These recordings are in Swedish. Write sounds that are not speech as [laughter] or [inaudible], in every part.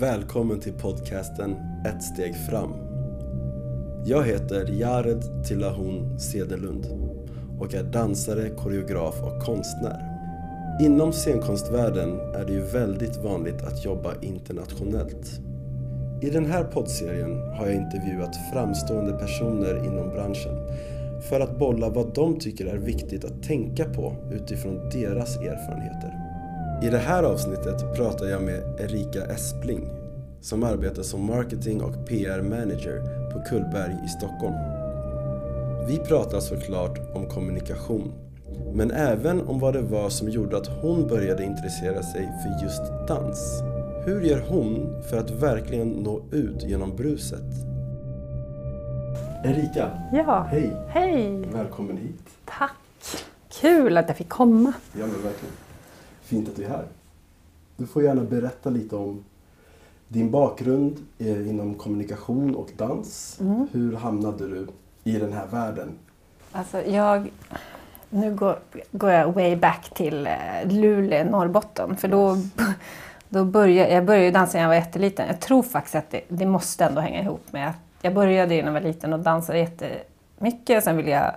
Välkommen till podcasten Ett steg fram. Jag heter Jared Tillahon Sedelund och är dansare, koreograf och konstnär. Inom scenkonstvärlden är det ju väldigt vanligt att jobba internationellt. I den här poddserien har jag intervjuat framstående personer inom branschen för att bolla vad de tycker är viktigt att tänka på utifrån deras erfarenheter. I det här avsnittet pratar jag med Erika Espling som arbetar som marketing och PR-manager på Kullberg i Stockholm. Vi pratar såklart om kommunikation, men även om vad det var som gjorde att hon började intressera sig för just dans. Hur gör hon för att verkligen nå ut genom bruset? Erika, Ja, hej! hej! Välkommen hit. Tack! Kul att jag fick komma. Ja men verkligen. Fint att du är här. Du får gärna berätta lite om din bakgrund eh, inom kommunikation och dans. Hur hamnade du i den här världen? Alltså jag, nu går, går jag way back till eh, Luleå, Norrbotten. För då, [laughs] då började, jag började dansa när jag var jätteliten. Jag tror faktiskt att det, det måste ändå hänga ihop med att jag började när jag var liten och dansade jättemycket. Sen ville jag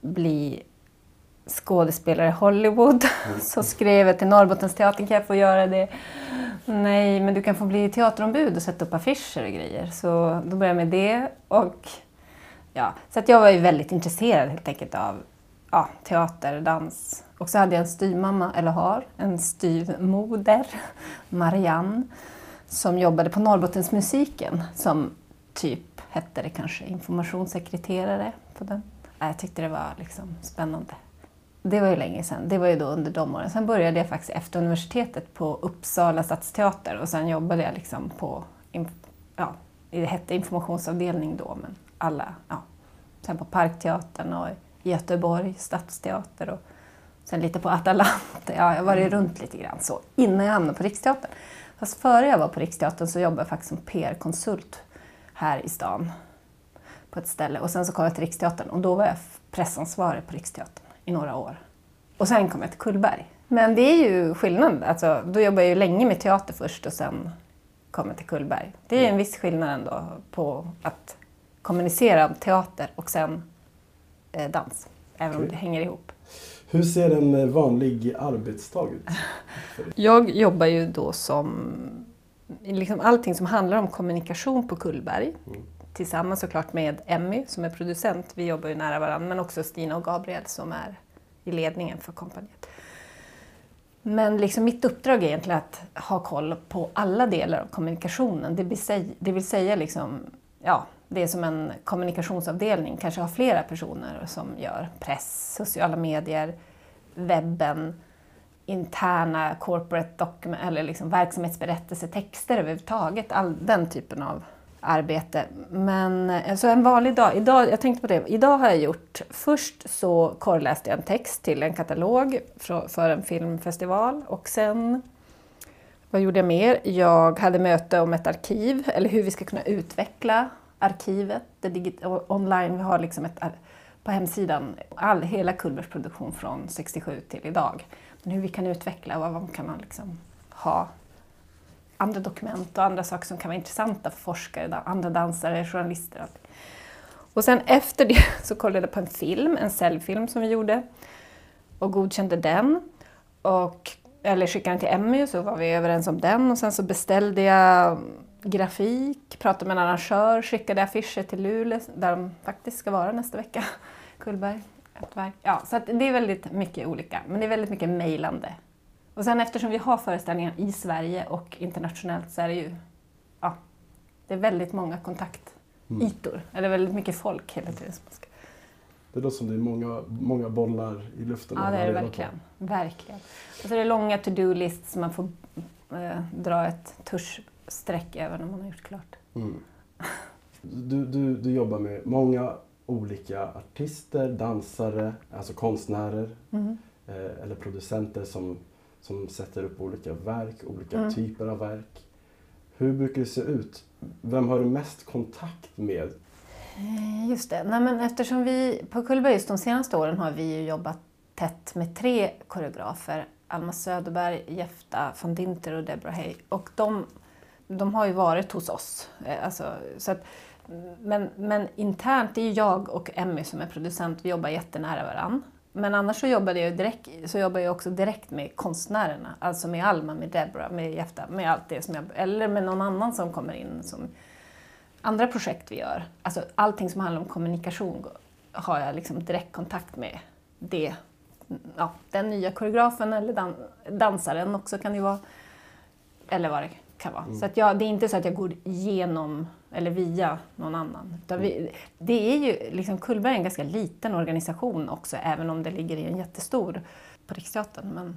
bli skådespelare i Hollywood. [laughs] Så skrev jag till Norrbottensteatern, kan jag få göra det? Nej, men du kan få bli teaterombud och sätta upp affischer och grejer. Så då började jag med det. Och, ja, så att jag var ju väldigt intresserad helt enkelt av ja, teater, dans. Och så hade jag en styvmamma, eller har, en styvmoder, [laughs] Marianne, som jobbade på Norrbottensmusiken som typ hette det kanske informationssekreterare på den. Ja, Jag tyckte det var liksom spännande. Det var ju länge sedan. Det var ju då under de åren. Sen började jag faktiskt efter universitetet på Uppsala stadsteater och sen jobbade jag liksom på, ja, det hette informationsavdelning då, men alla, ja. Sen på Parkteatern och Göteborg, Stadsteater och sen lite på Atalanta. Ja, jag var ju runt lite grann så innan jag hamnade på Riksteatern. Fast före jag var på Riksteatern så jobbade jag faktiskt som PR-konsult här i stan på ett ställe. Och sen så kom jag till Riksteatern och då var jag pressansvarig på Riksteatern i några år. Och sen kom jag till Kullberg. Men det är ju skillnad. Alltså, då jobbade jag ju länge med teater först och sen kom jag till Kullberg. Det är en viss skillnad ändå på att kommunicera om teater och sen eh, dans. Även om det hänger ihop. Hur ser en eh, vanlig arbetsdag ut? [laughs] Jag jobbar ju då som liksom allting som handlar om kommunikation på Kullberg. Tillsammans såklart med Emmy som är producent. Vi jobbar ju nära varandra. Men också Stina och Gabriel som är i ledningen för kompaniet. Men liksom mitt uppdrag är egentligen att ha koll på alla delar av kommunikationen. Det vill säga, det vill säga liksom, ja, det är som en kommunikationsavdelning, kanske har flera personer som gör press, sociala medier, webben, interna corporate document, eller liksom verksamhetsberättelser, texter överhuvudtaget, all den typen av arbete. Men alltså en vanlig dag, idag, jag tänkte på det, idag har jag gjort, först så korrläste jag en text till en katalog för, en filmfestival och sen vad gjorde jag mer? Jag hade möte om ett arkiv, eller hur vi ska kunna utveckla arkivet det online. Vi har liksom ett, på hemsidan all, hela Kullbergs produktion från 67 till idag. Men hur vi kan utveckla och vad kan man liksom ha andra dokument och andra saker som kan vara intressanta för forskare, andra dansare, journalister. och allting. Och sen efter det [laughs] så kollade jag på en film, en cellfilm som vi gjorde och godkände den. Och, eller skickade den till Emmy så var vi överens om den och sen så beställde jag grafik, pratade med en arrangör, skickade affischer till Luleå där de faktiskt ska vara nästa vecka. [laughs] Kullberg, ett verk. Ja, så att det är väldigt mycket olika, men det är väldigt mycket mejlande. Och sen eftersom vi har föreställningar i Sverige och internationellt så är det ju ja, det är väldigt många kontaktytor, eller väldigt mycket folk hela tiden. som Det låter som det är många, många bollar i luften. Ja, det är det verkligen. verkligen. Och så är det långa to-do-lists man får eh, dra ett tuschstreck över när man har gjort klart. Mm. Du, du, du jobbar med många olika artister, dansare, alltså konstnärer Mm. eh, eller producenter som, som sätter upp olika verk, olika Mm. typer av verk. Hur brukar det se ut? Vem har du mest kontakt med? Eh, Just det. Nej, men eftersom vi på Kullberg de senaste åren har vi jobbat tätt med tre koreografer. Alma Söderberg, Jefta von Dinter och Deborah Hay. Och de, de har ju varit hos oss. Eh, alltså, så att, men, men internt, det är jag och Emmy som är producent, vi jobbar jättenära varandra. Men annars så jobbade jag, direkt, så jobbade jag också direkt med konstnärerna, alltså med Alma, med Deborah, med Jefta, med allt det som jag, eller med någon annan som kommer in som andra projekt vi gör. Alltså allting som handlar om kommunikation har jag liksom direktkontakt med det. Ja, den nya koreografen eller dan dansaren också kan det vara. Eller vad det kan vara. Mm. Så att jag, det är inte så att jag går igenom eller via någon annan. Vi, mm. det är ju, liksom, Kullberg är en ganska liten organisation också, även om det ligger i en jättestor på Riksteatern. Men,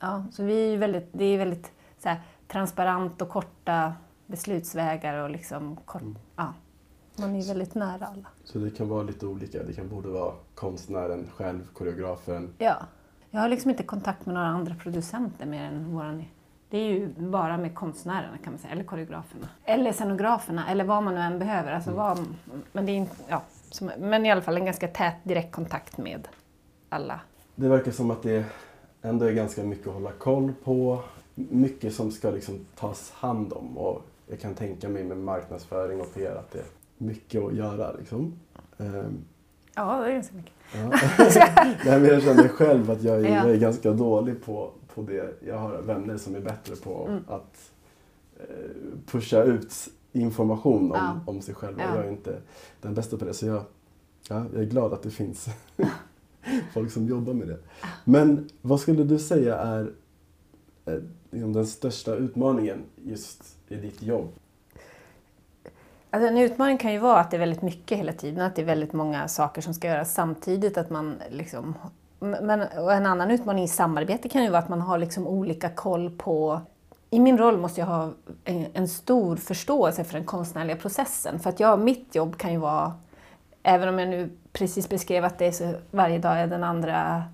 ja, så vi är väldigt, det är väldigt så här, transparent och korta beslutsvägar och liksom kort, mm. ja, man är väldigt nära alla. Så det kan vara lite olika? Det kan både vara konstnären själv, koreografen? Ja. Jag har liksom inte kontakt med några andra producenter mer än våran det är ju bara med konstnärerna kan man säga, eller koreograferna. Eller scenograferna, eller vad man nu än behöver. Alltså mm. vad, men, det är inte, ja, som, men i alla fall en ganska tät direktkontakt med alla. Det verkar som att det ändå är ganska mycket att hålla koll på. Mycket som ska liksom tas hand om. Och jag kan tänka mig med marknadsföring och PR att det är mycket att göra. Liksom. Um, ja, det är ganska mycket. Ja. [laughs] Nej, men jag känner själv att jag är, ja. jag är ganska dålig på, på det. Jag har vänner som är bättre på mm. att eh, pusha ut information om, ja. om sig själv. Ja. Jag är inte den bästa på det. Så jag, ja, jag är glad att det finns [laughs] folk som jobbar med det. Men vad skulle du säga är eh, liksom den största utmaningen just i ditt jobb? Alltså en utmaning kan ju vara att det är väldigt mycket hela tiden, att det är väldigt många saker som ska göras samtidigt. Att man liksom men, en annan utmaning i samarbete kan ju vara att man har liksom olika koll på i min roll måste jag ha en, en, stor förståelse för den konstnärliga processen. För att jag, mitt jobb kan ju vara, även om jag nu precis beskrev att det är så, varje dag är den andra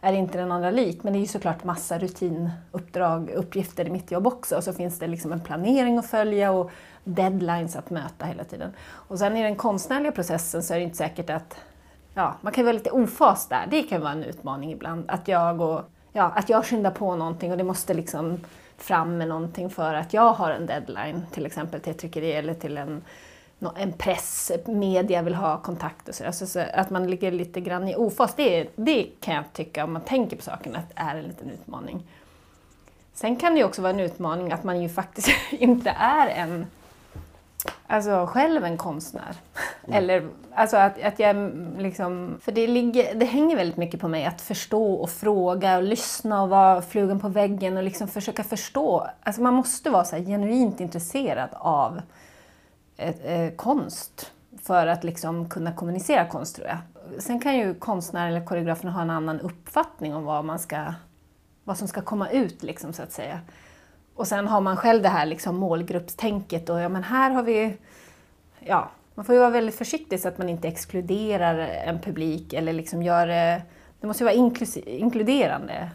är inte den andra lik, men det är ju såklart massa rutinuppdrag, uppgifter i mitt jobb också. Och så finns det liksom en planering att följa och deadlines att möta hela tiden. Och sen i den konstnärliga processen så är det inte säkert att ja, man kan vara lite ofas där. Det kan vara en utmaning ibland. Att jag, och, ja, att jag skyndar på någonting och det måste liksom fram med någonting för att jag har en deadline, till exempel till ett tryckeri eller till en, en press, media vill ha kontakt och så, alltså, så Att man ligger lite grann i ofas, det, det kan jag tycka, om man tänker på saken, att är en liten utmaning. Sen kan det ju också vara en utmaning att man ju faktiskt [laughs] inte är en alltså, själv en konstnär. Mm. Eller alltså att, att jag liksom... För det, ligger, det hänger väldigt mycket på mig att förstå och fråga och lyssna och vara flugen på väggen och liksom försöka förstå. Alltså man måste vara så genuint intresserad av eh, konst för att liksom kunna kommunicera konst tror jag. Sen kan ju konstnären eller koreografen ha en annan uppfattning om vad, man ska, vad som ska komma ut liksom, så att säga. Och sen har man själv det här liksom målgruppstänket och ja men här har vi, ja, man får ju vara väldigt försiktig så att man inte exkluderar en publik eller liksom gör det, det måste ju vara inkluderande.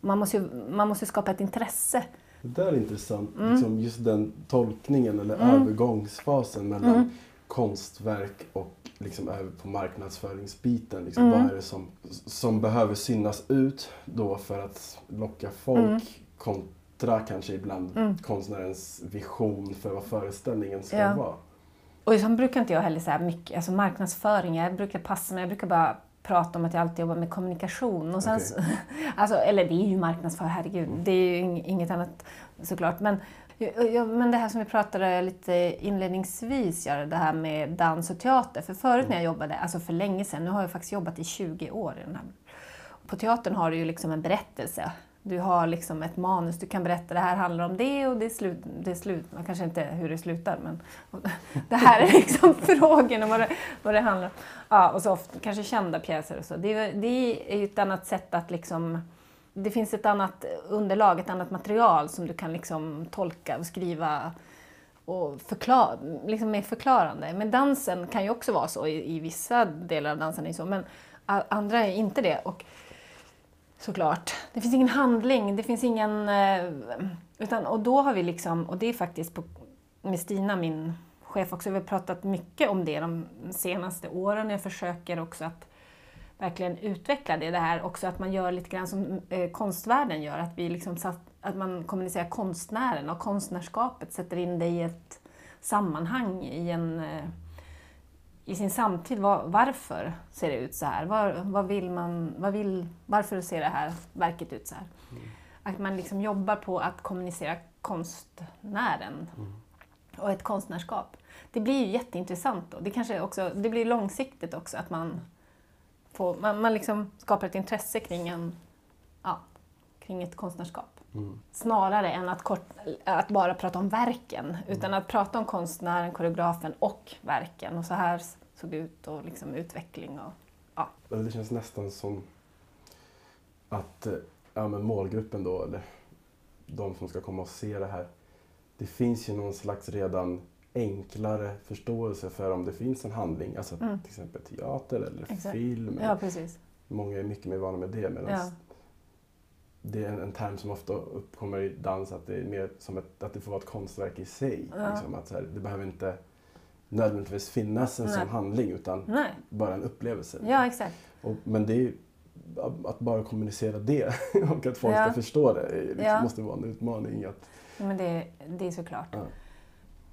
Man måste, ju, man måste skapa ett intresse. Det där är intressant, mm. liksom just den tolkningen eller mm. övergångsfasen mellan mm. konstverk och liksom över på marknadsföringsbiten. Liksom, mm. Vad är det som, som behöver synas ut då för att locka folk kontra kanske ibland mm. konstnärens vision för vad föreställningen ska ja. vara. Och sen brukar inte jag heller säga mycket, alltså marknadsföring, jag brukar passa mig, jag brukar bara prata om att jag alltid jobbar med kommunikation. Och sen okay. så, [laughs] alltså, eller det är ju marknadsföring, herregud, mm. det är ju inget annat såklart. Men, ja, men det här som vi pratade lite inledningsvis, det här med dans och teater. För förut när jag jobbade, alltså för länge sedan, nu har jag faktiskt jobbat i 20 år i den här. På teatern har du ju liksom en berättelse du har liksom ett manus, du kan berätta det här handlar om det och det är slut. Det är slut. Man kanske inte hur det slutar men [laughs] det här är liksom [laughs] frågan om vad det, vad det handlar om. Ja, och så ofta, kanske kända pjäser och så. Det, det är ju ett annat sätt att liksom det finns ett annat underlag, ett annat material som du kan liksom tolka och skriva och förklara, liksom mer förklarande. Men dansen kan ju också vara så, i, i vissa delar av dansen är så, men andra är inte det. Och Såklart. Det finns ingen handling, det finns ingen... Eh, utan, och då har vi liksom, och det är faktiskt på, med Stina, min chef också, vi har pratat mycket om det de senaste åren. Jag försöker också att verkligen utveckla det, det här också att man gör lite grann som eh, konstvärlden gör, att vi liksom satt, att man kommunicerar konstnären och konstnärskapet, sätter in det i ett sammanhang, i, en, eh, i sin samtid. Var, varför ser det ut så här? Var, vad vill man, vad vill, varför ser det här verket ut så här? Mm. Att man liksom jobbar på att kommunicera konstnären mm. och ett konstnärskap. Det blir ju jätteintressant då. Det, kanske också, det blir långsiktigt också att man, får, man, man liksom skapar ett intresse kring, en, ja, kring ett konstnärskap. Mm. Snarare än att, kort, att, bara prata om verken, mm. utan att prata om konstnären, koreografen och verken. Och så här såg det ut och liksom utveckling. Och, ja. Det känns nästan som att eh, ja, men målgruppen då, eller de som ska komma och se det här, det finns ju någon slags redan enklare förståelse för om det finns en handling, alltså mm. till exempel teater eller Exakt. film. Ja, precis. Många är mycket mer vana med det medan ja. Det är en, en, term som ofta uppkommer i dans att det är mer som ett, att det får vara ett konstverk i sig. Ja. Liksom, att så här, det behöver inte nödvändigtvis finnas en Nej. sån handling utan Nej. bara en upplevelse. Ja, exakt. Och, men det är att bara kommunicera det [laughs] och att folk ja. ska förstå det liksom, ja. måste vara en utmaning. Att... Men det, det är såklart. Ja.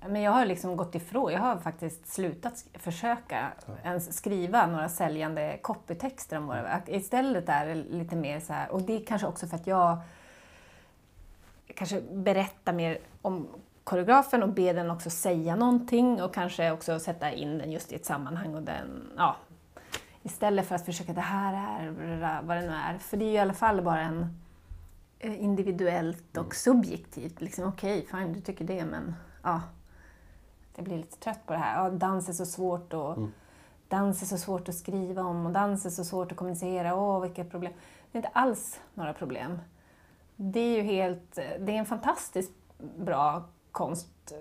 Men jag har liksom gått ifrån, jag har faktiskt slutat försöka ja. ens skriva några säljande copytexter om våra verk. Istället är det lite mer så här, och det är kanske också för att jag kanske berättar mer om koreografen och ber den också säga någonting och kanske också sätta in den just i ett sammanhang och den, ja, Istället för att försöka, det här är vad det nu är. För det är ju i alla fall bara en eh, individuellt och mm. subjektivt. Liksom, Okej, okay, fine, du tycker det, men ja, jag blir lite trött på det här. Ja, dans är så svårt och mm. dans är så svårt att skriva om och dans är så svårt att kommunicera. Åh, vilka problem. Det är inte alls några problem. Det är ju helt, det är en fantastiskt bra konst,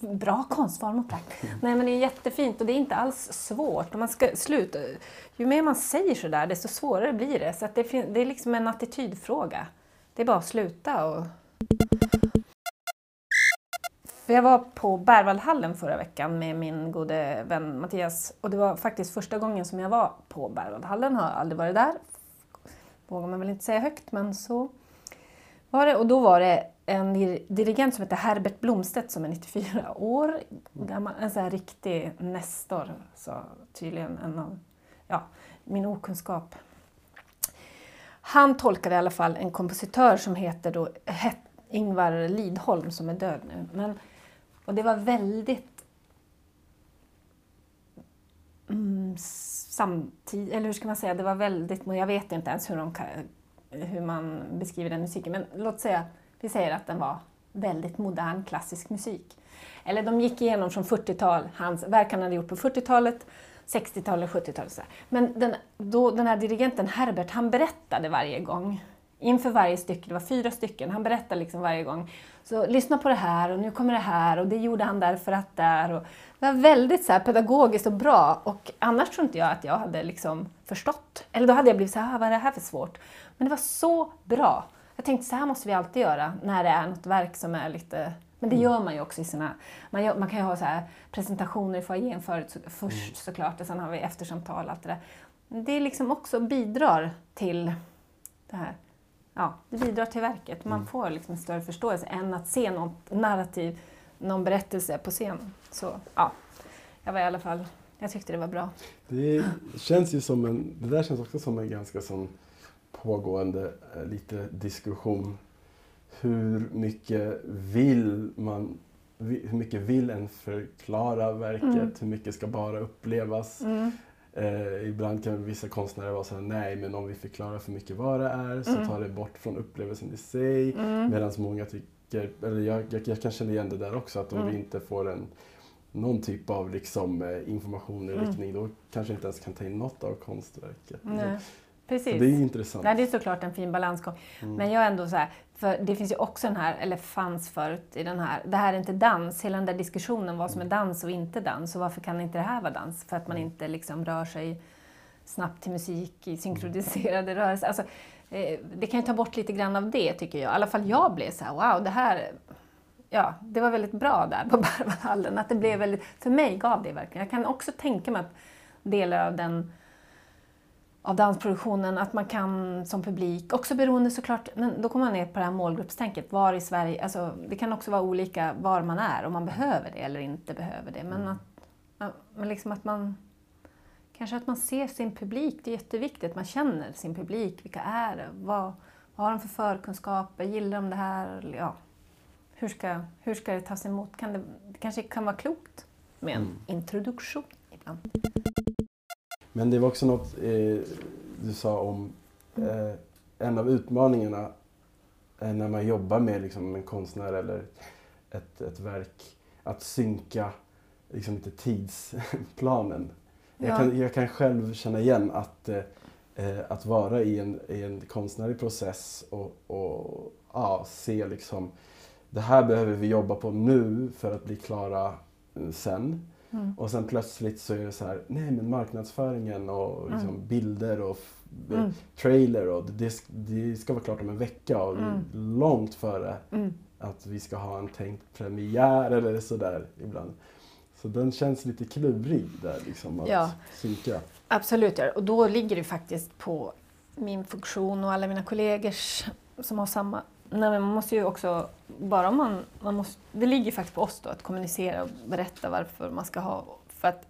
[laughs] bra konstform och prakt. Nej men det är jättefint och det är inte alls svårt. Och man ska sluta, ju mer man säger sådär desto svårare blir det. Så det, det är liksom en attitydfråga. Det är bara att sluta och... För jag var på Berwaldhallen förra veckan med min gode vän Mattias och det var faktiskt första gången som jag var på Berwaldhallen, har aldrig varit där. Vågar man väl inte säga högt men så var det. Och då var det en dirigent som heter Herbert Blomstedt som är 94 år gammal. En sån här riktig nestor, så tydligen en av ja, min okunskap. Han tolkade i alla fall en kompositör som heter då Ingvar Lidholm som är död nu. Men, och det var väldigt mm, samtidigt, eller hur ska man säga, det var väldigt, jag vet inte ens hur, de, hur man beskriver den musiken, men låt säga vi säger att den var väldigt modern klassisk musik. Eller de gick igenom från 40-tal, hans verk han hade gjort på 40-talet, 60-talet, 70-talet. Men den, då, den här dirigenten Herbert, han berättade varje gång inför varje stycke, det var fyra stycken, han berättade liksom varje gång. Så lyssna på det här och nu kommer det här och det gjorde han därför att där. Och det var väldigt så här pedagogiskt och bra och annars tror inte jag att jag hade liksom förstått. Eller då hade jag blivit så här, ah, vad är det här för svårt? Men det var så bra. Jag tänkte så här måste vi alltid göra när det är något verk som är lite men det mm. gör man ju också i sina... Man, gör, man kan ju ha så här presentationer i foajén förut, först mm. såklart och sen har vi eftersamtal och allt det där. Det liksom också bidrar till det här. Ja, det bidrar till verket. Man mm. får liksom en större förståelse än att se något narrativ, någon berättelse på scen. Så ja, jag var i alla fall... Jag tyckte det var bra. Det känns ju som en... Det där känns också som en ganska sån pågående eh, lite diskussion. Hur mycket vill man hur mycket vill en förklara verket? Mm. Hur mycket ska bara upplevas? Mm. Eh, ibland kan vissa konstnärer vara såhär, nej men om vi förklarar för mycket vad det är så mm. tar det bort från upplevelsen i sig. Mm. Medan många tycker, eller jag, jag, jag, kan känna igen det där också, att om vi mm. inte får en, någon typ av liksom, eh, information eller mm. riktning då kanske inte ens kan ta in något av konstverket. Nej. Precis. Så det är intressant. Nej, det är såklart en fin balansgång. Mm. Men jag är ändå så här, för det finns ju också den här, eller fanns förut i den här, det här är inte dans, hela den där diskussionen vad som är dans och inte dans. Och varför kan inte det här vara dans? För att man mm. inte liksom rör sig snabbt till musik i synkroniserade mm. rörelser. Alltså, eh, det kan ju ta bort lite grann av det tycker jag. I alla fall jag blev så här, wow, det här ja, det var väldigt bra där på [laughs] Berwaldhallen. Att det blev väldigt, för mig gav det verkligen. Jag kan också tänka mig att delar av den av dansproduktionen, att man kan som publik, också beroende såklart, men då kommer man ner på det här målgruppstänket, var i Sverige, alltså det kan också vara olika var man är, om man behöver det eller inte behöver det. Men att, men liksom att man kanske att man ser sin publik, det är jätteviktigt, man känner sin publik, vilka är det, vad, vad har de för förkunskaper, gillar de det här? Ja. Hur, ska, hur ska det tas emot? Kan det, det kanske kan vara klokt med en mm. introduktion ibland. Men det var också något eh, du sa om eh, en av utmaningarna eh, när man jobbar med liksom, en konstnär eller ett, ett verk, att synka liksom, lite tidsplanen. Ja. Jag, kan, jag kan själv känna igen att, eh, eh, att vara i en, i en konstnärlig process och, och ja, se liksom det här behöver vi jobba på nu för att bli klara eh, sen. Mm. Och sen plötsligt så är det så här, nej men marknadsföringen och liksom mm. bilder och mm. trailer och det, det, ska vara klart om en vecka och mm. långt före mm. att vi ska ha en tänkt premiär eller sådär ibland. Så den känns lite klurig där liksom att ja. synka. Absolut, ja. och då ligger det faktiskt på min funktion och alla mina kollegors som har samma Nej, men man måste ju också, bara man, man måste, det ligger faktiskt på oss då att kommunicera och berätta varför man ska ha, för att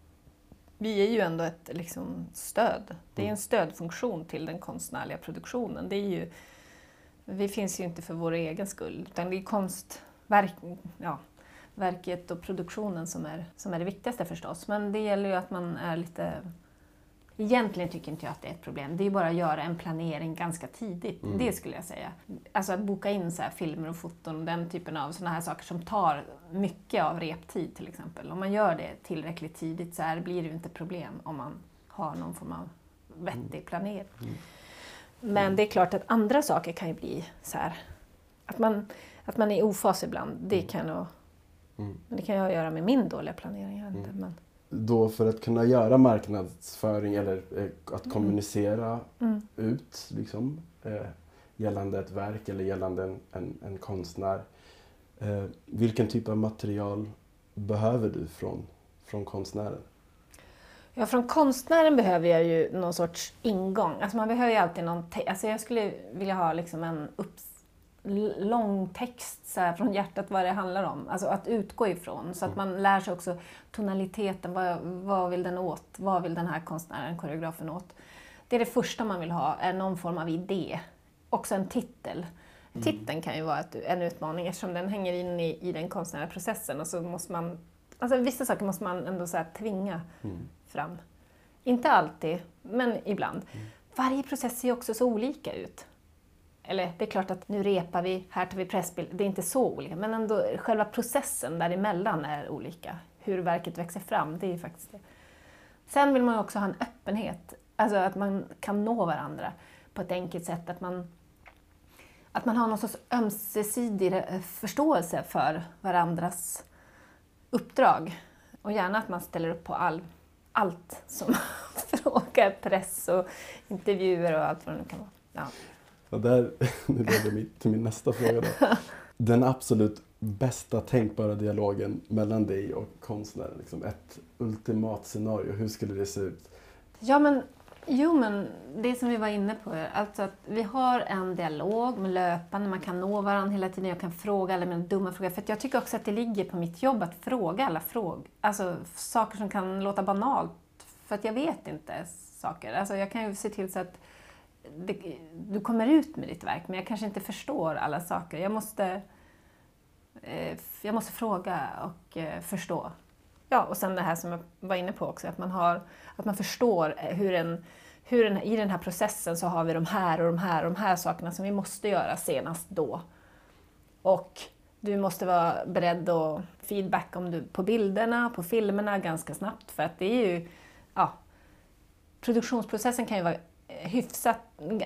vi är ju ändå ett liksom, stöd. Det är en mm. stödfunktion till den konstnärliga produktionen. Det är ju, vi finns ju inte för vår egen skull, utan det är konstverk, ja, verket och produktionen som är, som är det viktigaste förstås. Men det gäller ju att man är lite Egentligen tycker inte jag att det är ett problem. Det är bara att göra en planering ganska tidigt. Mm. Det skulle jag säga. Alltså att boka in så filmer och foton och den typen av sådana här saker som tar mycket av reptid till exempel. Om man gör det tillräckligt tidigt så här blir det ju inte problem om man har någon form av vettig mm. planering. Mm. Men det är klart att andra saker kan ju bli så här, att man, att man är i ofas ibland. Det mm. kan, nog, mm. det kan jag göra med min dåliga planering. Jag inte, men då för att kunna göra marknadsföring eller eh, att kommunicera mm. ut liksom, eh, gällande ett verk eller gällande en, en, en konstnär. Eh, vilken typ av material behöver du från, från konstnären? Ja, från konstnären behöver jag ju någon sorts ingång. Alltså man behöver ju alltid någon... Alltså jag skulle vilja ha liksom en upps lång text så här, från hjärtat vad det handlar om. Alltså att utgå ifrån så att mm. man lär sig också tonaliteten. Vad, vad vill den åt? Vad vill den här konstnären, koreografen åt? Det är det första man vill ha, är någon form av idé. Också en titel. Mm. Titeln kan ju vara ett, en utmaning eftersom den hänger in i, i den konstnärliga processen och så måste man, alltså vissa saker måste man ändå så här, tvinga mm. fram. Inte alltid, men ibland. Mm. Varje process ser också så olika ut eller det är klart att nu repar vi, här tar vi pressbild, det är inte så olika, men ändå själva processen däremellan är olika. Hur verket växer fram, det är faktiskt det. Sen vill man också ha en öppenhet, alltså att man kan nå varandra på ett enkelt sätt, att man, att man har någon sorts ömsesidig eh, förståelse för varandras uppdrag. Och gärna att man ställer upp på all, allt som [laughs] frågar, press och intervjuer och allt vad det nu kan vara. Ja. Och där, [laughs] nu leder mig till min nästa fråga då. [laughs] Den absolut bästa tänkbara dialogen mellan dig och konstnären. Liksom ett ultimat scenario, hur skulle det se ut? Ja men, jo men det som vi var inne på, alltså att vi har en dialog med löpande, man kan nå varandra hela tiden, jag kan fråga alla mina dumma frågor. För jag tycker också att det ligger på mitt jobb att fråga alla frågor. Alltså saker som kan låta banalt, för att jag vet inte saker. Alltså jag kan ju se till så att det, du kommer ut med ditt verk men jag kanske inte förstår alla saker. Jag måste, eh, jag måste fråga och eh, förstå. Ja, och sen det här som jag var inne på också, att man, har, att man förstår eh, hur en, hur en, i den här processen så har vi de här och de här och de här sakerna som vi måste göra senast då. Och du måste vara beredd att feedback om du, på bilderna, på filmerna ganska snabbt för att det är ju, ja, produktionsprocessen kan ju vara hyfsat,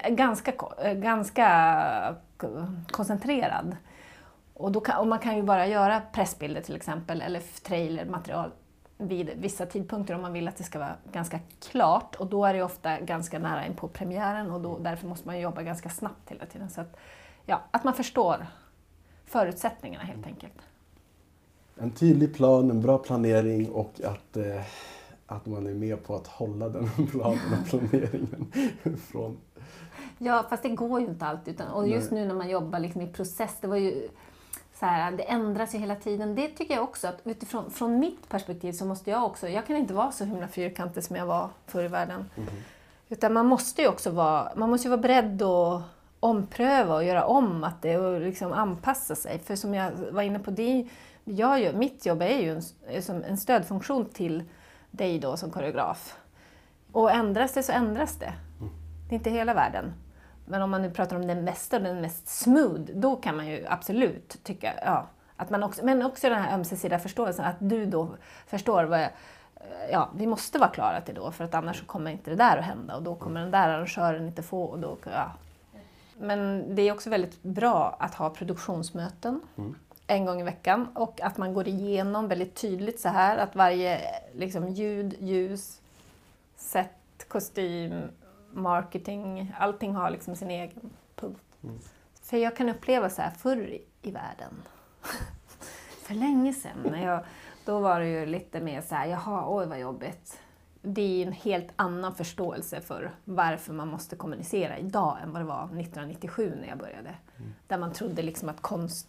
ganska, ganska koncentrerad. Och, då kan, och man kan ju bara göra pressbilder till exempel, eller trailermaterial vid vissa tidpunkter om man vill att det ska vara ganska klart. Och då är det ofta ganska nära in på premiären och då, därför måste man jobba ganska snabbt hela tiden. Så att, ja, att man förstår förutsättningarna helt enkelt. En tydlig plan, en bra planering och att eh, att man är med på att hålla den [laughs] planen och planeringen från Ja, fast det går ju inte alltid. Utan, och just Nej. nu när man jobbar liksom i process, det var ju så här, det ändras ju hela tiden. Det tycker jag också, att utifrån från mitt perspektiv så måste jag också, jag kan inte vara så himla fyrkantig som jag var förr i världen. Utan man måste ju också vara, man måste vara beredd att ompröva och göra om att det och liksom anpassa sig. För som jag var inne på, det, jag mitt jobb är ju en, en stödfunktion till dig då som koreograf. Och ändras det så ändras det. Det är inte hela världen. Men om man nu pratar om den mesta, den mest smooth, då kan man ju absolut tycka, ja, att man också, men också den här ömsesidiga förståelsen, att du då förstår vad jag, ja, vi måste vara klara till då, för att annars kommer inte det där att hända och då kommer den där arrangören inte få och då, ja. Men det är också väldigt bra att ha produktionsmöten en gång i veckan och att man går igenom väldigt tydligt så här att varje liksom, ljud, ljus, sätt, kostym, marketing, allting har liksom sin egen punkt. För jag kan uppleva så här förr i- världen, [laughs] för länge sedan, när jag, då var det ju lite mer så här, jaha, oj vad jobbigt. Det är en helt annan förståelse för varför man måste kommunicera idag än vad det var 1997 när jag började. Där man trodde liksom att konst,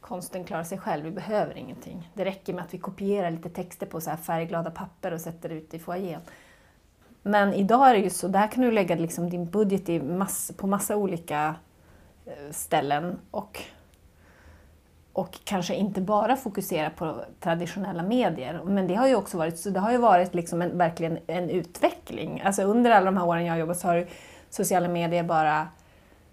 konsten klarar sig själv, vi behöver ingenting. Det räcker med att vi kopierar lite texter på så här färgglada papper och sätter ut i foajén. Men idag är det ju så, där kan du lägga liksom din budget i mass, på massa olika eh, ställen och, och kanske inte bara fokusera på traditionella medier. Men det har ju också varit, så det har ju varit liksom en, verkligen en utveckling. Alltså under alla de här åren jag har jobbat så har ju sociala medier bara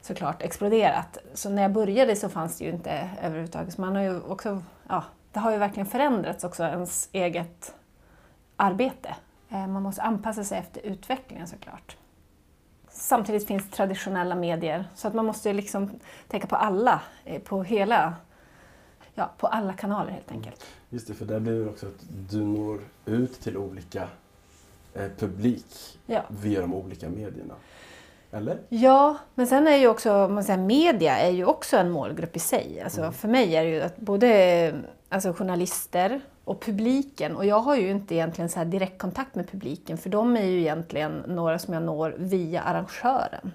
såklart exploderat. Så när jag började så fanns det ju inte överhuvudtaget. Så man har ju också, ja, det har ju verkligen förändrats också, ens eget arbete. Eh, Man måste anpassa sig efter utvecklingen såklart. Samtidigt finns traditionella medier, så att man måste liksom tänka på alla, eh, på hela, ja, på alla kanaler helt enkelt. Just det, för där blir det också att du når ut till olika eh, publik Ja. via de olika medierna. Eller? Ja, men sen är ju också, man säger, media är ju också en målgrupp i sig. Alltså, För mig är det ju att både alltså, journalister och publiken, och jag har ju inte egentligen så här direktkontakt med publiken för de är ju egentligen några som jag når via arrangören.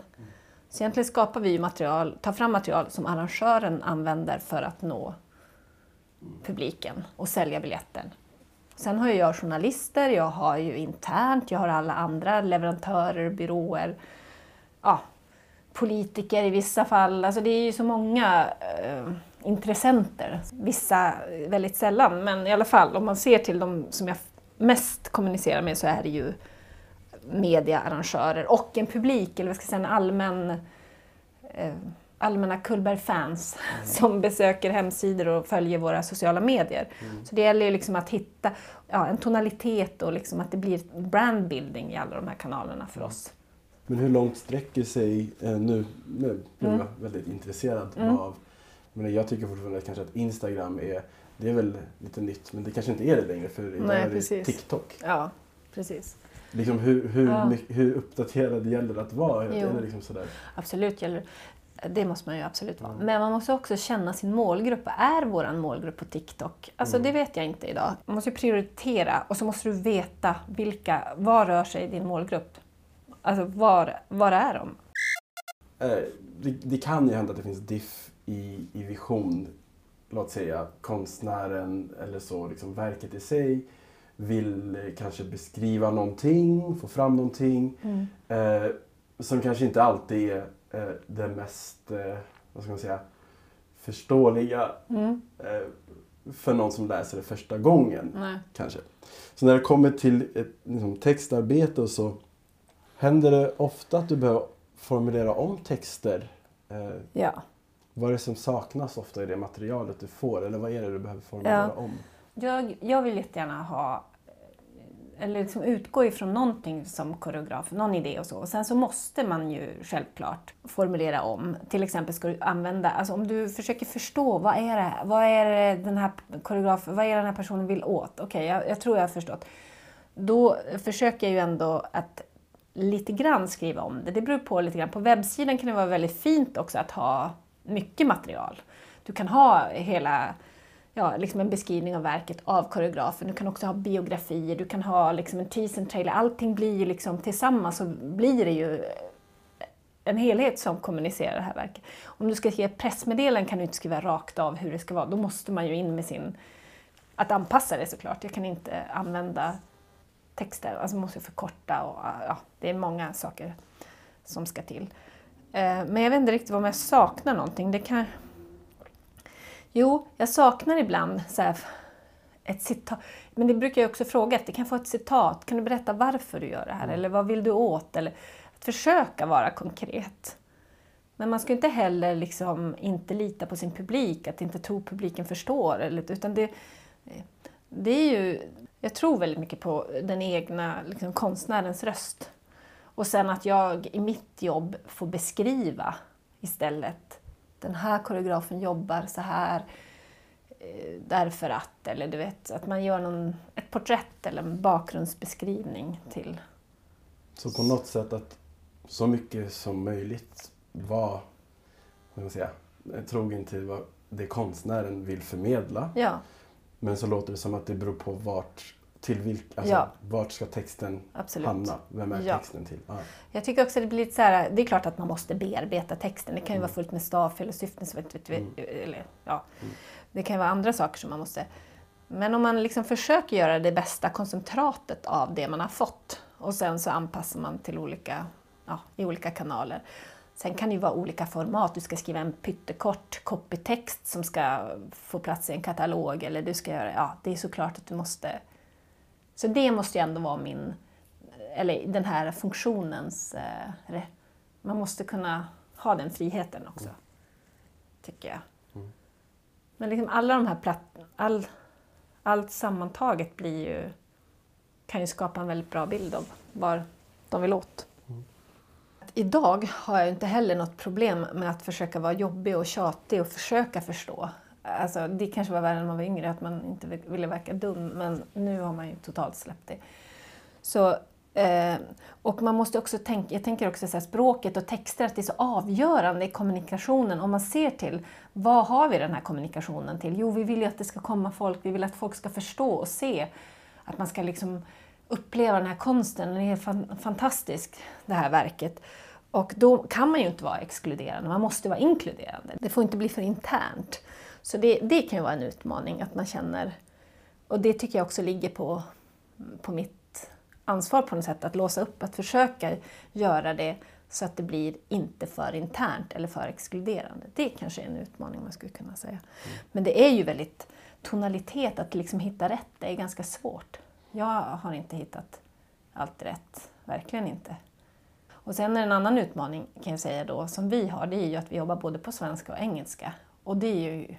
Så egentligen skapar vi ju material, tar fram material som arrangören använder för att nå publiken och sälja biljetter. Sen har ju jag journalister, jag har ju internt, jag har alla andra leverantörer, byråer, ja, politiker i vissa fall. Alltså det är ju så många eh, intressenter. Vissa eh, väldigt sällan, men i alla fall om man ser till de som jag mest kommunicerar med så är det ju mediaarrangörer och en publik, eller vad ska jag säga, en allmän eh, allmänna Cullberg-fans som besöker hemsidor och följer våra sociala medier. Så det gäller ju liksom att hitta ja, en tonalitet och liksom att det blir brandbuilding i alla de här kanalerna för oss. Men hur långt sträcker sig, eh, nu, nu blev Mm. jag väldigt intresserad av, men jag tycker fortfarande kanske att Instagram är, det är väl lite nytt, men det kanske inte är det längre för idag Nej, är det precis. TikTok. Ja, precis. Liksom hur, hur, Ja. hur uppdaterad gäller det att vara? Är det liksom sådär? Absolut gäller det måste man ju absolut vara. Men man måste också känna sin målgrupp. Vad är vår målgrupp på TikTok? Alltså det vet jag inte idag. Man måste prioritera och så måste du veta vilka, var rör sig din målgrupp? Alltså var, var är de? Eh, det, det kan ju hända att det finns diff i, i vision. Låt säga konstnären eller så, liksom verket i sig vill eh, kanske beskriva någonting, få fram någonting eh, som kanske inte alltid är eh, det mest, eh, vad ska man säga, förståeliga eh, för någon som läser det första gången. Nej. Kanske. Så när det kommer till ett liksom, textarbete och så händer det ofta att du behöver formulera om texter. Eh, Ja. vad är det som saknas ofta i det materialet du får? Eller vad är det du behöver formulera Ja. om? Jag, jag vill jättegärna ha eller liksom utgå ifrån någonting som koreograf, någon idé och så. Och sen så måste man ju självklart formulera om. Till exempel ska du använda, alltså om du försöker förstå vad är det, vad är det den här koreograf, vad är det den här personen vill åt? Okej, jag, jag tror jag har förstått. Då försöker jag ju ändå att lite grann skriva om det. Det beror på lite grann. På webbsidan kan det vara väldigt fint också att ha mycket material. Du kan ha hela ja, liksom en beskrivning av verket av koreografen. Du kan också ha biografier, du kan ha liksom en teaser trailer. Allting blir ju liksom tillsammans så blir det ju en helhet som kommunicerar det här verket. Om du ska skriva pressmeddelanden kan du inte skriva rakt av hur det ska vara. Då måste man ju in med sin... Att anpassa det såklart. Jag kan inte använda texter, alltså måste förkorta och ja, det är många saker som ska till. Eh, men jag vet inte riktigt om jag saknar någonting. Det kan... Jo, jag saknar ibland så här, ett citat. Men det brukar jag också fråga efter. Kan jag få ett citat? Kan du berätta varför du gör det här? Mm. Eller vad vill du åt? Eller att försöka vara konkret. Men man ska inte heller liksom inte lita på sin publik, att inte tro publiken förstår. Eller, utan det, det är ju, jag tror väldigt mycket på den egna liksom, konstnärens röst. Och sen att jag i mitt jobb får beskriva istället. Den här koreografen jobbar så här eh, därför att, eller du vet, att man gör någon, ett porträtt eller en bakgrundsbeskrivning till. Så på något sätt att så mycket som möjligt vara trogen till vad det konstnären vill förmedla. Ja. Men så låter det som att det beror på vart till vilk, alltså, ja. vart ska texten Absolut. hamna? Vem är ja. texten till? Ah. Jag tycker också det blir lite så här, det är klart att man måste bearbeta texten. Det kan ju mm. vara fullt med stavfel och syften. Mm. Eller, ja. Mm. Det kan ju vara andra saker som man måste... Men om man liksom försöker göra det bästa koncentratet av det man har fått och sen så anpassar man till olika, ja, i olika kanaler. Sen kan det ju vara olika format. Du ska skriva en pyttekort copytext som ska få plats i en katalog eller du ska göra, ja, det är såklart att du måste så det måste ju ändå vara min, eller den här funktionens, eh, man måste kunna ha den friheten också. Mm. Tycker jag. Mm. Men liksom alla de här platt, all, allt sammantaget blir ju, kan ju skapa en väldigt bra bild av var de vill åt. Mm. Idag har jag inte heller något problem med att försöka vara jobbig och tjatig och försöka förstå. Alltså, det kanske var värre när man var yngre, att man inte ville verka dum, men nu har man ju totalt släppt det. Så, eh, och man måste också tänka, jag tänker också så språket och texter, att det är så avgörande i kommunikationen. Om man ser till, vad har vi den här kommunikationen till? Jo, vi vill ju att det ska komma folk, vi vill att folk ska förstå och se. Att man ska liksom uppleva den här konsten, den är fan, fantastisk, det här verket. Och då kan man ju inte vara exkluderande, man måste vara inkluderande. Det får inte bli för internt. Så det, det kan ju vara en utmaning att man känner, och det tycker jag också ligger på, på mitt ansvar på något sätt, att låsa upp, att försöka göra det så att det blir inte för internt eller för exkluderande. Det kanske är en utmaning man skulle kunna säga. Mm. Men det är ju väldigt tonalitet, att liksom hitta rätt, det är ganska svårt. Jag har inte hittat allt rätt, verkligen inte. Och sen är en annan utmaning kan jag säga då, som vi har, det är ju att vi jobbar både på svenska och engelska. Och det är ju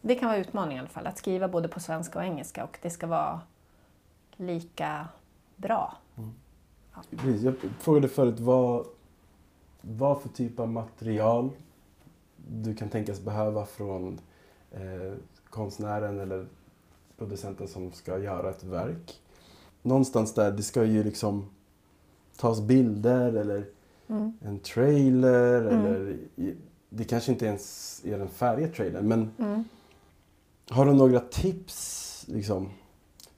det kan vara utmaning i alla fall, att skriva både på svenska och engelska och det ska vara lika bra. Mm. Ja. Jag frågade förut vad, vad för typ av material du kan tänkas behöva från eh, konstnären eller producenten som ska göra ett verk. Någonstans där, det ska ju liksom tas bilder eller mm. en trailer mm. eller det kanske inte ens är den färdiga trailern men mm. Har du några tips? Liksom,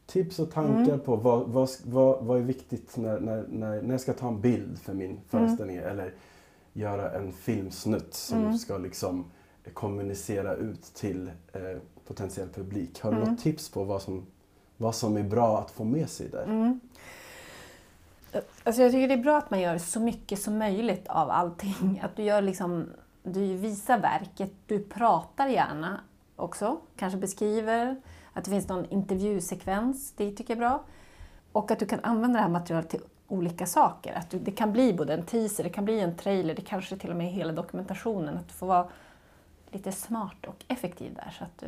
tips och tankar mm. på vad, vad, vad, vad är viktigt när, när, när, när jag ska ta en bild för min mm. föreställning mm. eller göra en filmsnutt som mm. ska liksom kommunicera ut till eh, potentiell publik. Har du mm. något tips på vad som, vad som är bra att få med sig där? Mm. Alltså jag tycker det är bra att man gör så mycket som möjligt av allting. Att du, gör liksom, du visar verket, du pratar gärna också. Kanske beskriver att det finns någon intervjusekvens, det tycker jag är bra. Och att du kan använda det här materialet till olika saker. Att du, det kan bli både en teaser, det kan bli en trailer, det kanske till och med är hela dokumentationen. Att du får vara lite smart och effektiv där. Så att du...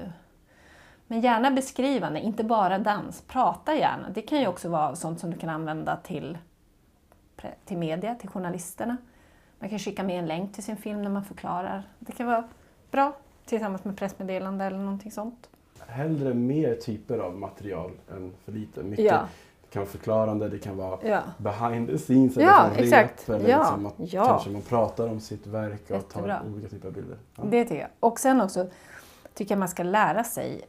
Men gärna beskrivande, inte bara dans. Prata gärna. Det kan ju också vara sånt som du kan använda till, till media, till journalisterna. Man kan skicka med en länk till sin film när man förklarar. Det kan vara bra tillsammans med pressmeddelande eller någonting sånt. Hellre mer typer av material än för lite. Mycket ja. Det kan vara förklarande, det kan vara ja. behind the scenes eller ja, exakt. eller ja. liksom att ja. kanske man pratar om sitt verk och Jättebra. tar olika typer av bilder. Ja. Det tycker jag. Och sen också tycker jag man ska lära sig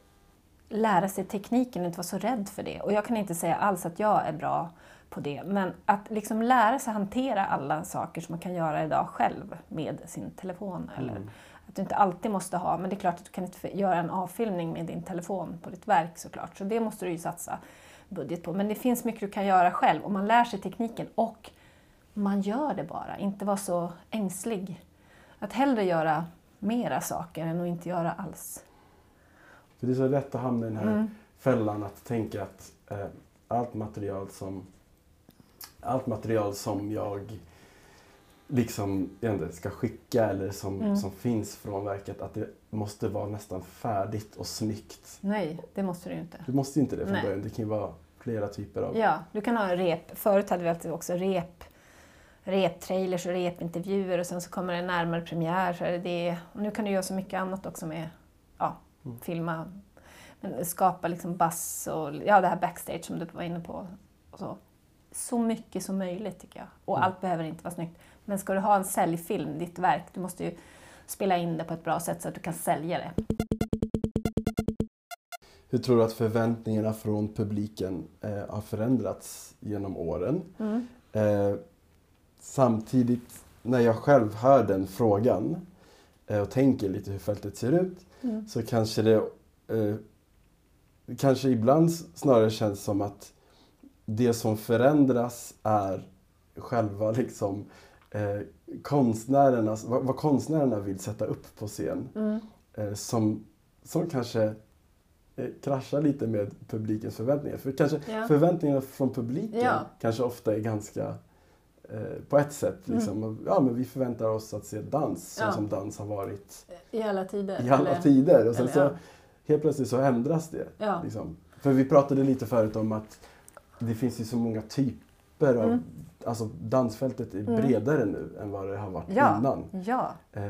lära sig tekniken och inte vara så rädd för det. Och jag kan inte säga alls att jag är bra på det, men att liksom lära sig hantera alla saker som man kan göra idag själv med sin telefon. Eller att du inte alltid måste ha, men det är klart att du kan inte göra en avfilmning med din telefon på ditt verk såklart, så det måste du ju satsa budget på. Men det finns mycket du kan göra själv och man lär sig tekniken och man gör det bara, inte vara så ängslig. Att hellre göra mera saker än att inte göra alls. För det är så lätt att hamna i den här fällan att tänka att eh, allt material som allt material som jag liksom inte, ska skicka eller som, som finns från verket att det måste vara nästan färdigt och snyggt. Nej, det måste du ju inte. Det måste ju inte det från Nej. början. Det kan ju vara flera typer av... Ja, du kan ha rep. Förut hade vi alltid också rep, reptrailers och repintervjuer och sen så kommer det närmare premiär. Så är det det. Och nu kan du göra så mycket annat också med ja, filma, men skapa liksom buzz och ja, det här backstage som du var inne på. Och så. så mycket som möjligt tycker jag. Och allt behöver inte vara snyggt. Men ska du ha en säljfilm, ditt verk, du måste ju spela in det på ett bra sätt så att du kan sälja det. Hur tror du att förväntningarna från publiken eh, har förändrats genom åren? Eh, samtidigt, när jag själv hör den frågan eh, och tänker lite hur fältet ser ut så kanske det eh, kanske ibland snarare känns som att det som förändras är själva liksom eh, konstnärernas, vad, vad konstnärerna vill sätta upp på scen. Eh, som, som kanske eh, kraschar lite med publikens förväntningar. För kanske Ja. förväntningarna från publiken Ja. kanske ofta är ganska eh, på ett sätt liksom, ja men vi förväntar oss att se dans så Ja. som dans har varit I alla tider. i alla eller- tider. Och sen eller, så helt plötsligt så ändras det. Liksom. För vi pratade lite förut om att det finns ju så många typer av, Mm. Alltså dansfältet är bredare nu än vad det har varit Ja. innan. Ja. Eh,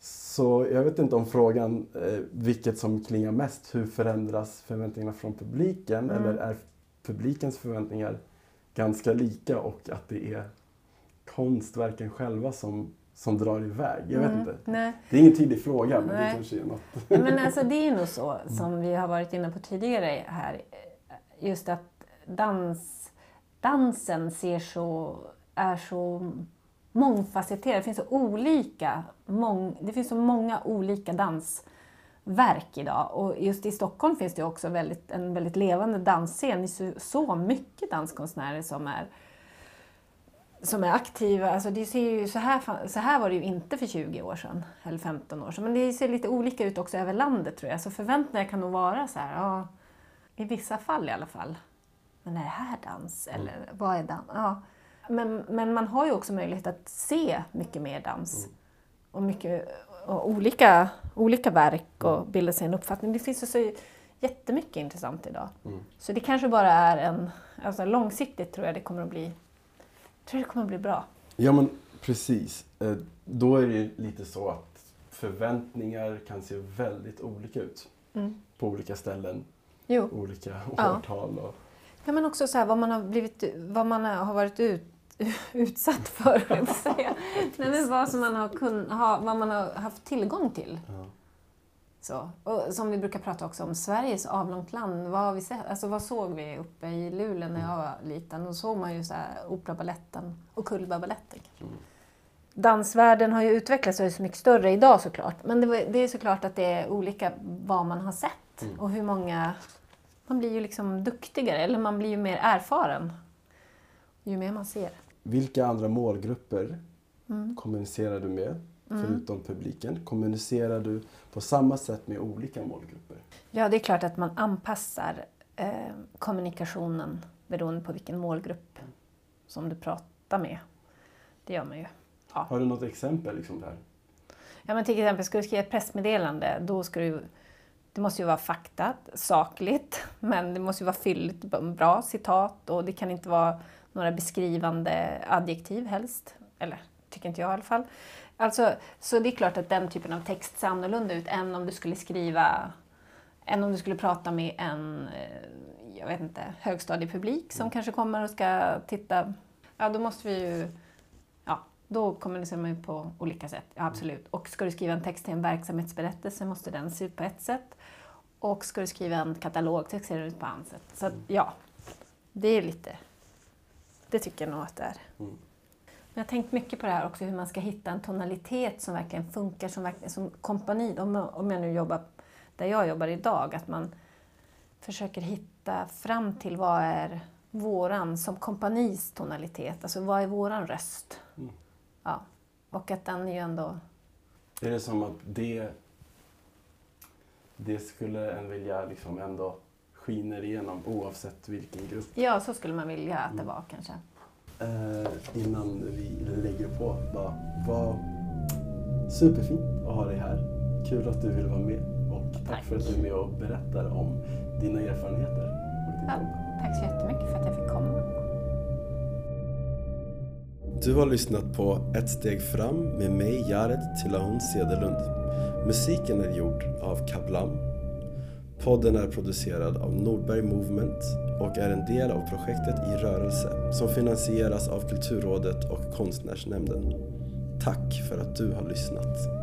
så jag vet inte om frågan eh, vilket som klingar mest. Hur förändras förväntningarna från publiken? Mm. Eller är publikens förväntningar ganska lika och att det är konstverken själva som, som drar iväg? Jag vet inte. Nej. Det är ingen tidig fråga men det Nej. kanske är något. Men alltså, det är nog så som vi har varit inne på tidigare här. Just att dans, dansen ser så, är så mångfacetterad. Det finns så olika, mång, det finns så många olika dansverk idag. Och just i Stockholm finns det också väldigt, en väldigt levande dansscen. Det är så, så mycket danskonstnärer som är som är aktiva. Alltså det ser ju, så, här, så här var det ju inte för 20 år sedan, eller 15 år sedan. Men det ser lite olika ut också över landet tror jag. Så förväntningar kan nog vara så här, ja, i vissa fall i alla fall. Men är det här dans? Eller vad är dans? Ja. Men, men man har ju också möjlighet att se mycket mer dans. Och, mycket, och olika, olika verk och bilda sig en uppfattning. Det finns ju så jättemycket intressant idag. Så det kanske bara är en, alltså långsiktigt tror jag det kommer att bli tror det kommer att bli bra. Ja men precis. Eh, Då är det lite så att förväntningar kan se väldigt olika ut. På olika ställen, Jo. olika Ja. årtal. Och, Ja, men också så här, vad man har, blivit, vad man har varit ut, [laughs] utsatt för, jag säga. [laughs] Nej, men vad, som man har kun, ha, vad man har haft tillgång till. ja. Så. Och som vi brukar prata också om, Sveriges avlångt land. Vad, har vi sett? Alltså, vad såg vi uppe i Luleå när jag var liten? Då såg man ju så här, Operabaletten och Cullbergbaletten. kanske. Dansvärlden har ju utvecklats och är så mycket större idag såklart. Men det, det är såklart att det är olika vad man har sett och hur många... Man blir ju liksom duktigare, eller man blir ju mer erfaren ju mer man ser. Vilka andra målgrupper Mm. kommunicerar du med, förutom publiken? Kommunicerar du på samma sätt med olika målgrupper? Ja, det är klart att man anpassar eh, kommunikationen beroende på vilken målgrupp som du pratar med. Det gör man ju. Ja. Har du något exempel liksom där? Ja, men till exempel, ska du skriva ett pressmeddelande, då ska du... Det måste ju vara fakta, sakligt, [laughs] men det måste ju vara fylligt, bra citat och det kan inte vara några beskrivande adjektiv helst. Eller, tycker inte jag i alla fall. Alltså, så det är klart att den typen av text ser annorlunda ut än om du skulle skriva än om du skulle prata med en eh, jag vet inte, högstadiepublik som kanske kommer och ska titta. Ja, då måste vi ju Ja, då kommunicerar man ju på olika sätt. Ja, absolut. Och ska du skriva en text till en verksamhetsberättelse måste den se ut på ett sätt. Och ska du skriva en katalogtext ser det ut på annat sätt. Så att, ja, det är lite... Det tycker jag nog att det är. Mm. Men jag har tänkt mycket på det här också, hur man ska hitta en tonalitet som verkligen funkar som, verkligen, som kompani. Om, om jag nu jobbar där jag jobbar idag, att man försöker hitta fram till vad är våran som kompanis tonalitet, alltså vad är våran röst? Mm. Ja. Och att den är ju ändå... Är det som att det, det skulle en vilja liksom ändå skiner igenom oavsett vilken grupp? Ja, så skulle man vilja att det Mm. var kanske. Eh, innan vi lägger på, bara, var superfint att ha dig här. Kul att du vill vara med och tack, Tack. för att du är med och berättar om dina erfarenheter Ja. Tack så jättemycket för att jag fick komma. Du har lyssnat på Ett steg fram med mig, Jared Tillahun Cederlund. Musiken är gjord av Kablam. Podden är producerad av Nordberg Movement och är en del av projektet I rörelse som finansieras av Kulturrådet och Konstnärsnämnden. Tack för att du har lyssnat.